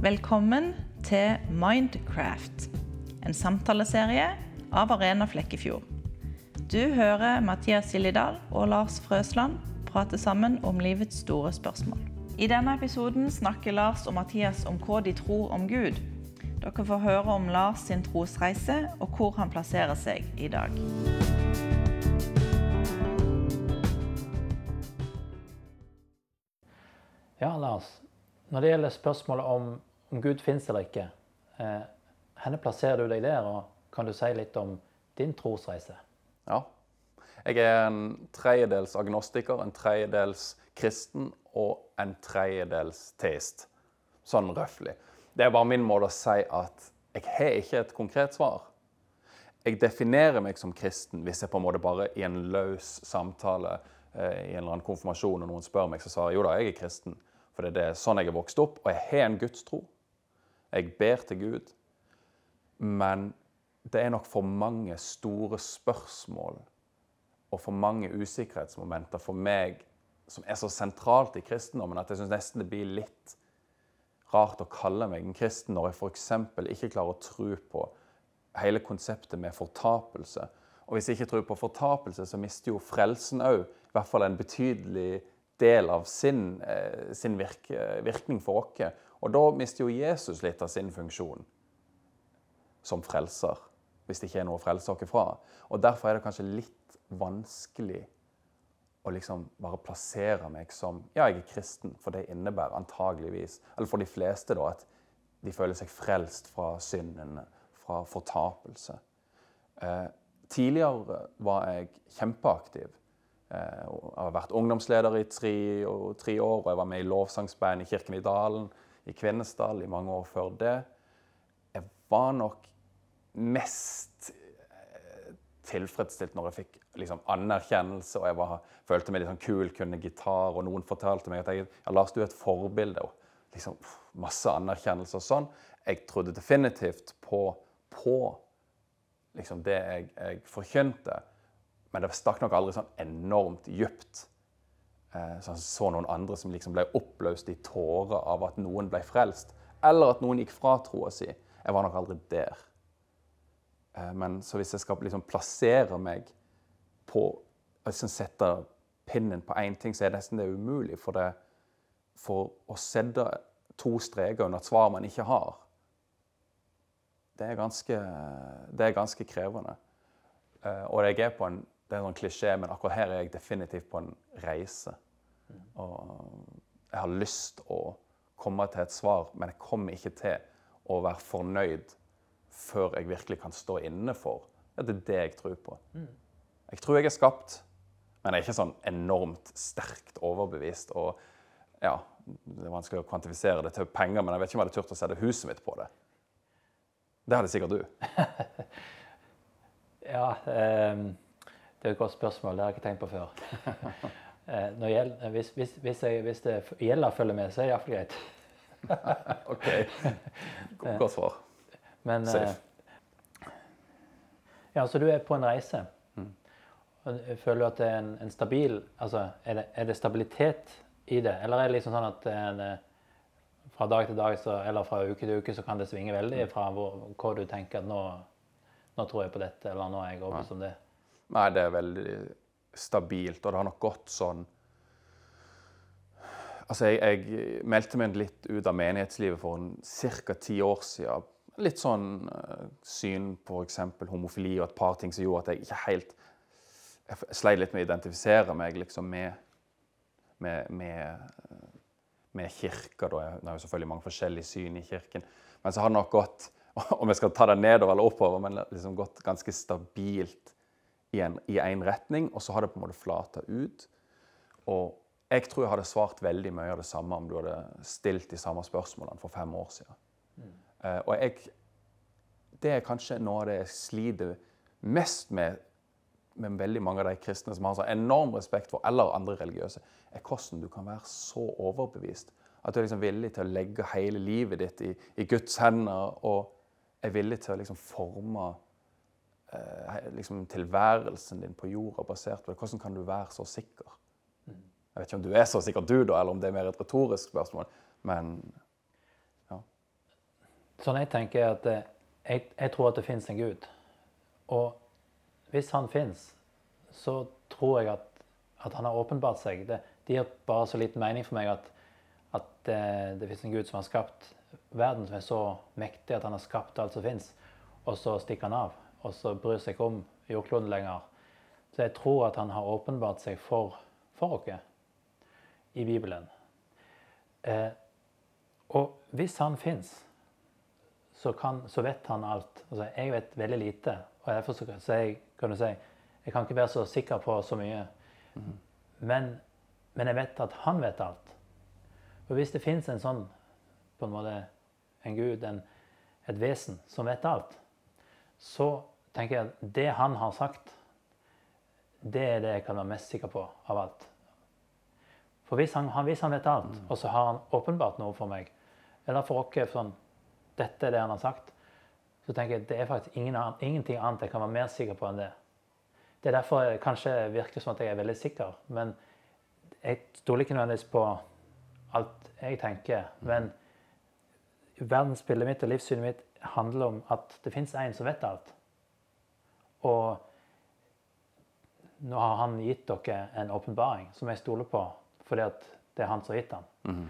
Velkommen til Mindcraft, en samtaleserie av Arena Flekkefjord. Du hører Mathias Gillidal og Lars Frøsland prate sammen om livets store spørsmål. I denne episoden snakker Lars og Mathias om hva de tror om Gud. Dere får høre om Lars sin trosreise og hvor han plasserer seg i dag. Ja, Lars. Når det gjelder spørsmålet om, om Gud fins eller ikke, eh, henne plasserer du deg der? Og kan du si litt om din trosreise? Ja. Jeg er en tredjedels agnostiker, en tredjedels kristen og en tredjedels teist. Sånn røftlig. Det er bare min måte å si at jeg har ikke et konkret svar. Jeg definerer meg som kristen hvis jeg på en måte bare i en løs samtale eh, i en eller annen konfirmasjon og noen spør meg, så svarer jeg jo da, jeg er kristen. For det er sånn jeg er vokst opp. Og jeg har en gudstro. Jeg ber til Gud. Men det er nok for mange store spørsmål og for mange usikkerhetsmomenter for meg som er så sentralt i kristendommen at jeg syns nesten det blir litt rart å kalle meg en kristen når jeg f.eks. ikke klarer å tro på hele konseptet med fortapelse. Og hvis jeg ikke tror på fortapelse, så mister jo frelsen òg i hvert fall en betydelig del av sin, eh, sin virke, virkning for oss. Og da mister jo Jesus litt av sin funksjon som frelser, hvis det ikke er noe å frelse oss fra. Og derfor er det kanskje litt vanskelig å liksom bare plassere meg som Ja, jeg er kristen, for det innebærer antageligvis, eller for de fleste, da, at de føler seg frelst fra synden, fra fortapelse. Eh, tidligere var jeg kjempeaktiv. Eh, jeg har vært ungdomsleder i tre, tre, år, og jeg var med i lovsangsband i Kirken i Dalen, i Kvinesdal, i mange år før det. Jeg var nok mest eh, tilfredsstilt når jeg fikk liksom, anerkjennelse, og jeg var, følte meg litt sånn kul, kunne gitar, og noen fortalte meg at jeg, ja, Lars, du er et forbilde. og liksom, Masse anerkjennelse og sånn. Jeg trodde definitivt på, på liksom, det jeg, jeg forkynte, men det stakk nok aldri sånn enormt dypt. Eh, så han så noen andre som liksom ble oppløst i tårer av at noen ble frelst, eller at noen gikk fra troa si. Jeg var nok aldri der. Eh, men så hvis jeg skal liksom plassere meg på liksom Sette pinnen på én ting, så er det nesten umulig. For, det, for å sette to streker under et svar man ikke har, det er ganske, det er ganske krevende. Eh, og jeg er på en det er en sånn klisjé, men akkurat her er jeg definitivt på en reise. Og jeg har lyst å komme til et svar, men jeg kommer ikke til å være fornøyd før jeg virkelig kan stå inne for at det er det jeg tror på. Jeg tror jeg er skapt, men jeg er ikke sånn enormt sterkt overbevist. Og ja, det er vanskelig å kvantifisere det til penger, men jeg vet ikke om jeg hadde turt å sette huset mitt på det. Det hadde sikkert du. ja, um det er et godt spørsmål. Det har jeg ikke tenkt på før. Eh, Gjeld, hvis, hvis, hvis, jeg, hvis det gjelder følger med, så er det iallfall greit. OK. Godt svar. Men, Safe. Eh, ja, så du er på en reise. Mm. Føler du at det er en, en stabil altså, er det, er det, stabilitet i det? Eller er det liksom sånn at en, eh, fra dag til dag så, eller fra uke til uke så kan det svinge veldig fra hvor, hvor du tenker at nå, nå, tror jeg på dette, eller nå er jeg overbevist om det? Nei, det er veldig stabilt, og det har nok gått sånn Altså, jeg, jeg meldte meg litt ut av menighetslivet for ca. ti år siden. Litt sånn uh, syn på f.eks. homofili og et par ting som gjorde at jeg ikke helt Jeg sleit litt med å identifisere meg liksom med, med, med, med kirka. Da. Det er jo selvfølgelig mange forskjellige syn i kirken. Men så har det nok gått om jeg skal ta det nedover eller oppover, men liksom gått ganske stabilt i én retning, og så har det på en måte flata ut. Og jeg tror jeg hadde svart veldig mye av det samme om du hadde stilt de samme spørsmålene for fem år siden. Mm. Og jeg, det er kanskje noe av det jeg sliter mest med med veldig mange av de kristne som har så enorm respekt for, eller andre religiøse, er hvordan du kan være så overbevist. At du er liksom villig til å legge hele livet ditt i, i Guds hender og er villig til å liksom forme liksom tilværelsen din på jorda basert på det. Hvordan kan du være så sikker? Jeg vet ikke om du er så sikker du, da, eller om det er mer et retorisk spørsmål. Men ja. Sånn jeg tenker er at eh, jeg, jeg tror at det fins en Gud. Og hvis han fins, så tror jeg at, at han har åpenbart seg. Det, det gir bare så liten mening for meg at, at det, det fins en Gud som har skapt verden, som er så mektig at han har skapt alt som fins, og så stikker han av. Og så bryr seg om jordkloden lenger. Så jeg tror at han har åpenbart seg for, for oss i Bibelen. Eh, og hvis han fins, så, så, vet han alt. Altså, jeg vet veldig lite. Og derfor så, så jeg, kan du si, jeg kan ikke være så sikker på så mye. Mm. Men, men, jeg vet at han vet alt. Og hvis det fins en sånn på en måte en gud, en, et vesen som vet alt, så tenker jeg at det han har sagt, det er det jeg kan være mest sikker på av alt. For hvis han, hvis han vet alt, mm. og så har han åpenbart noe for meg, eller for oss sånn Dette er det han har sagt. Så tenker jeg at det er faktisk ingen, ingenting annet jeg kan være mer sikker på enn det. Det er derfor det kanskje virker som at jeg er veldig sikker. Men jeg stoler ikke nødvendigvis på alt jeg tenker. Mm. Men verdensbildet mitt og livssynet mitt handler om at det fins en som vet alt. Og nå har han gitt dere en åpenbaring som jeg stoler på, fordi det er han som har gitt den. Mm.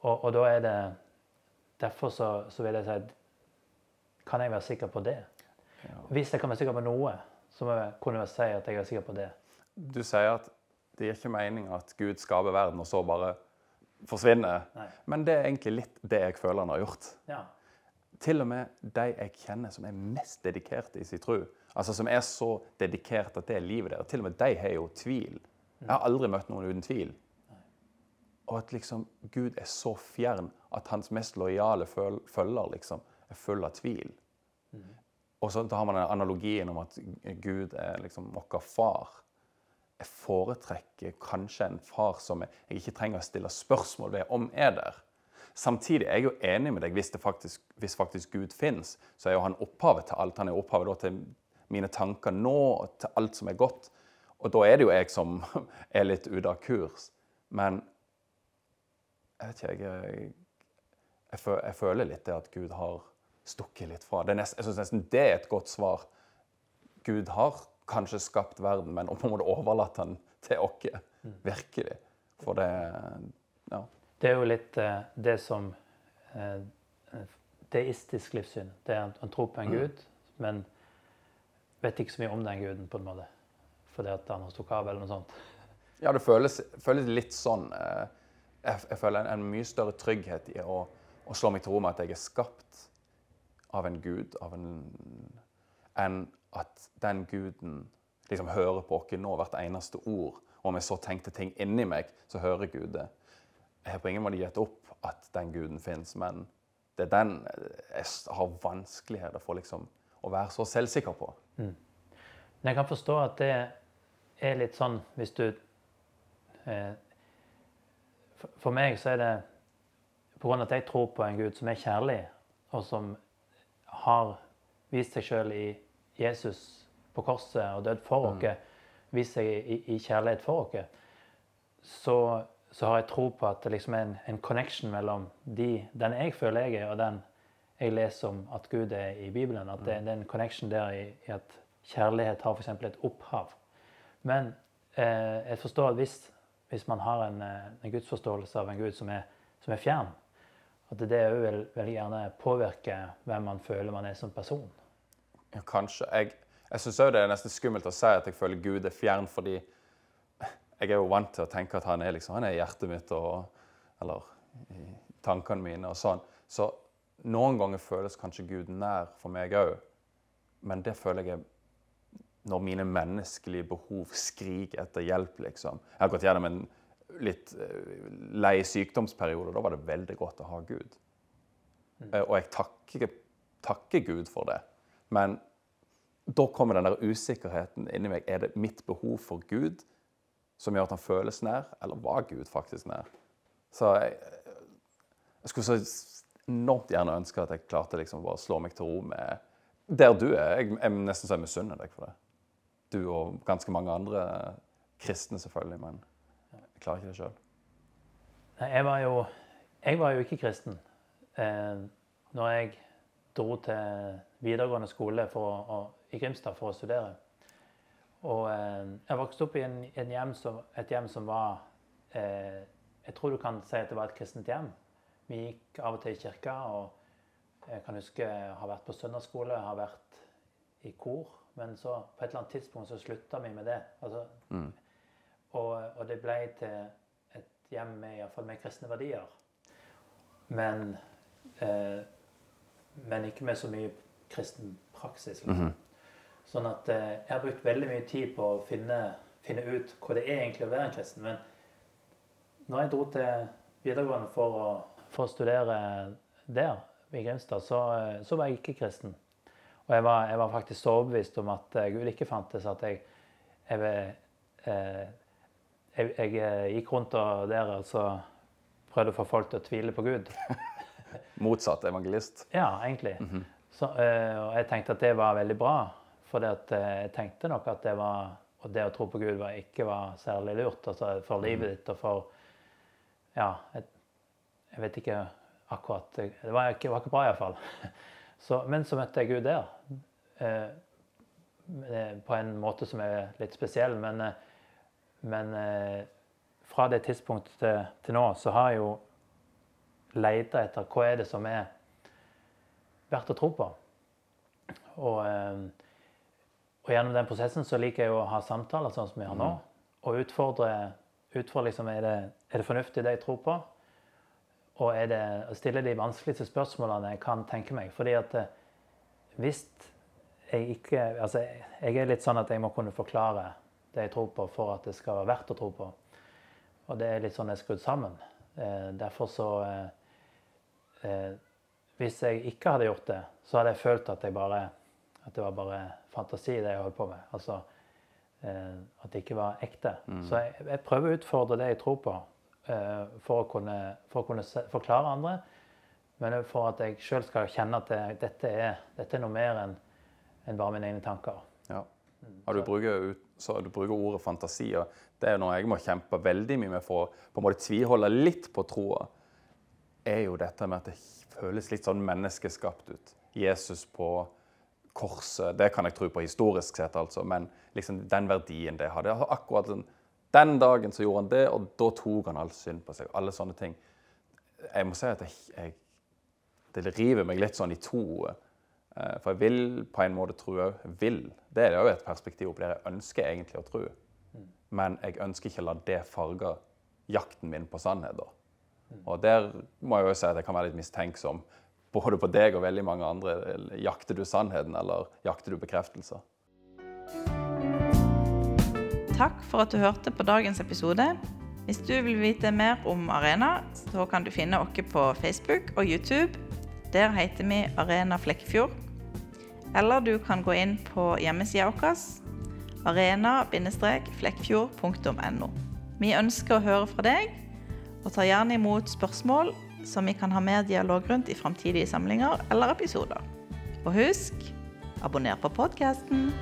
Og, og, da er det Derfor så, så, vil jeg si Kan jeg være sikker på det? Ja. Hvis jeg kan være sikker på noe, så må jeg kunne si at jeg er sikker på det. Du sier at det gir ikke mening at Gud skaper verden, og så bare forsvinner. Nei. Men det er egentlig litt det jeg føler han har gjort. Ja. Til og med de jeg kjenner som er mest dedikerte i sin tro, altså som er så dedikert at det er livet deres, til og med de har jo tvil. Jeg har aldri møtt noen uten tvil. Og at liksom Gud er så fjern at hans mest lojale følger liksom er full av tvil. Og så har man den analogien om at Gud er liksom vår far. Jeg foretrekker kanskje en far som jeg ikke trenger å stille spørsmål ved om er der. Samtidig er jeg jo enig med deg hvis, faktisk, hvis faktisk Gud fins, så er jo han opphavet til alt. Han er opphavet til mine tanker nå, til alt som er godt. Og da er det jo jeg som er litt ute av kurs. Men jeg vet ikke, jeg, jeg, jeg, føler litt det at Gud har stukket litt fra. Nest, jeg syns nesten det er et godt svar. Gud har kanskje skapt verden, men på en måte overlatt den til oss. Virkelig. For det. Det er jo litt uh, det som uh, Deistisk livssyn. Det er en tro på en mm. gud, men vet ikke så mye om den guden, på en måte. Fordi at han har stukket av, eller noe sånt. Ja, det føles, føles litt sånn. Uh, jeg, jeg, føler en, en, mye større trygghet i å, å, slå meg til ro med at jeg er skapt av en gud, av en, enn at den guden liksom hører på oss nå, hvert eneste ord. Og om jeg så tenkte ting inni meg, så hører Gud det. Jeg har på ingen måte gitt opp at den guden fins, men det er den jeg har vanskeligheter for liksom, å være så selvsikker på. Mm. Men jeg kan forstå at det er litt sånn hvis du eh, For meg så er det på grunn av at jeg tror på en Gud som er kjærlig, og som har vist seg sjøl i Jesus på korset og dødd for mm. oss, vist seg i, i, kjærlighet for oss, så, så, har jeg tro på at det liksom er en, en connection mellom de, den jeg føler jeg er, og den jeg leser om at Gud er i Bibelen. At det, mm. det er en connection der i, i at kjærlighet har f.eks. et opphav. Men eh, jeg forstår at hvis, hvis man har en, eh, en, gudsforståelse av en Gud som er, som er fjern, at det òg vil veldig gjerne påvirke hvem man føler man er som person. Ja, kanskje. Jeg, jeg syns òg det er nesten skummelt å si at jeg føler Gud er fjern, fordi jeg er jo vant til å tenke at han er, liksom, han er i hjertet mitt og, eller i tankene mine og sånn. Så noen ganger føles kanskje Gud nær for meg òg, men det føler jeg når mine menneskelige behov skriker etter hjelp, liksom. Jeg har gått gjennom en litt eh, lei sykdomsperiode, og da var det veldig godt å ha Gud. Mm. Eh, og jeg takker, takker Gud for det. Men da kommer den der usikkerheten inni meg. Er det mitt behov for Gud som gjør at han føles nær, eller var Gud faktisk nær? Så jeg, jeg skulle så enormt gjerne ønske at jeg klarte liksom bare å slå meg til ro med der du er. Jeg, jeg nesten så jeg misunner deg for det. Du og ganske mange andre kristne, selvfølgelig, men jeg klarer ikke det sjøl. Jeg var jo jeg var jo ikke kristen. Eh, når jeg dro til videregående skole å, å, i Grimstad for å studere. Og eh, jeg vokste opp i en, en hjem som, et hjem som var eh, Jeg tror du kan si at det var et kristent hjem. Vi gikk av og til i kirka. og Jeg kan huske jeg har vært på søndagsskole, har vært i kor. Men så på et eller annet tidspunkt så slutta vi med det. Altså, Mm. og, og det ble til et hjem med, i hvert fall med kristne verdier. Men, eh, men ikke med så mye kristen praksis. Liksom. Sånn at eh, jeg har brukt veldig mye tid på å finne, finne ut hva det er egentlig å være en kristen. Men når jeg dro til videregående for å, for å studere der, i Grimstad, så, eh, så var jeg ikke kristen. Og jeg var, jeg var faktisk så overbevist om at eh, Gud ikke fantes, at jeg, jeg, jeg, jeg gikk rundt og der og så prøvde å få folk til å tvile på Gud. Motsatt evangelist. Ja, egentlig. så, eh, og jeg tenkte at det var veldig bra. For jeg tenkte nok at det, var, og det å tro på Gud var, ikke var særlig lurt altså for livet ditt og for Ja, jeg, jeg vet ikke akkurat Det var ikke, var ikke bra, iallfall. Så, men så møtte jeg Gud der. Eh, eh, på en måte som er litt spesiell. Men, eh, men eh, fra det tidspunktet til, til nå så har jeg jo leita etter hva er det som er verdt å tro på. Og, eh, og gjennom den prosessen så liker jeg å ha samtaler sånn som vi har nå. Og utfordre, utfordre liksom, er, det, er det fornuftig det jeg tror på? Og er det stille de vanskeligste spørsmålene jeg kan tenke meg. Fordi at eh, hvis jeg ikke Altså, jeg er litt sånn at jeg må kunne forklare det jeg tror på, for at det skal være verdt å tro på. Og det er litt sånn jeg er skrudd sammen. Eh, derfor så eh, eh, Hvis jeg ikke hadde gjort det, så hadde jeg følt at, jeg bare, at det var bare fantasi, det jeg holdt på med. Altså eh, at det ikke var ekte. Så jeg, jeg prøver å utfordre det jeg tror på, eh, for å kunne, for å kunne forklare andre. Men for at jeg sjøl skal kjenne at det, dette, er, dette er noe mer enn en bare mine egne tanker. Ja. Og du bruker, så du bruker ordet fantasi, og det er noe jeg må kjempe veldig mye med for å på en måte tviholde litt på troa. er jo dette med at det føles litt sånn menneskeskapt ut. Jesus på korset, det kan jeg tro på historisk sett, altså, men liksom den verdien det hadde. Akkurat den, den dagen så gjorde han det, og da tok han all synd på seg. Alle sånne ting. Jeg må si at jeg, jeg, det river meg litt sånn i to. Eh, For jeg vil på en måte tro òg. Vil. Det er jo et perspektiv på der jeg ønsker egentlig å tro. Men jeg ønsker ikke å la det farge jakten min på sannheter. Og der må jeg jo si at jeg kan være litt mistenksom. Både på deg og veldig mange andre. Jakter du sannheten, eller jakter du bekreftelser? Takk for at du hørte på dagens episode. Hvis du vil vite mer om Arena, så kan du finne oss på Facebook og YouTube. Der heter vi Arena Flekkefjord. Eller du kan gå inn på hjemmesida vår arena-flekkfjord.no. Vi ønsker å høre fra deg, og tar gjerne imot spørsmål som vi kan ha mer dialog rundt i framtidige samlinger eller episoder. Og husk abonner på podkasten.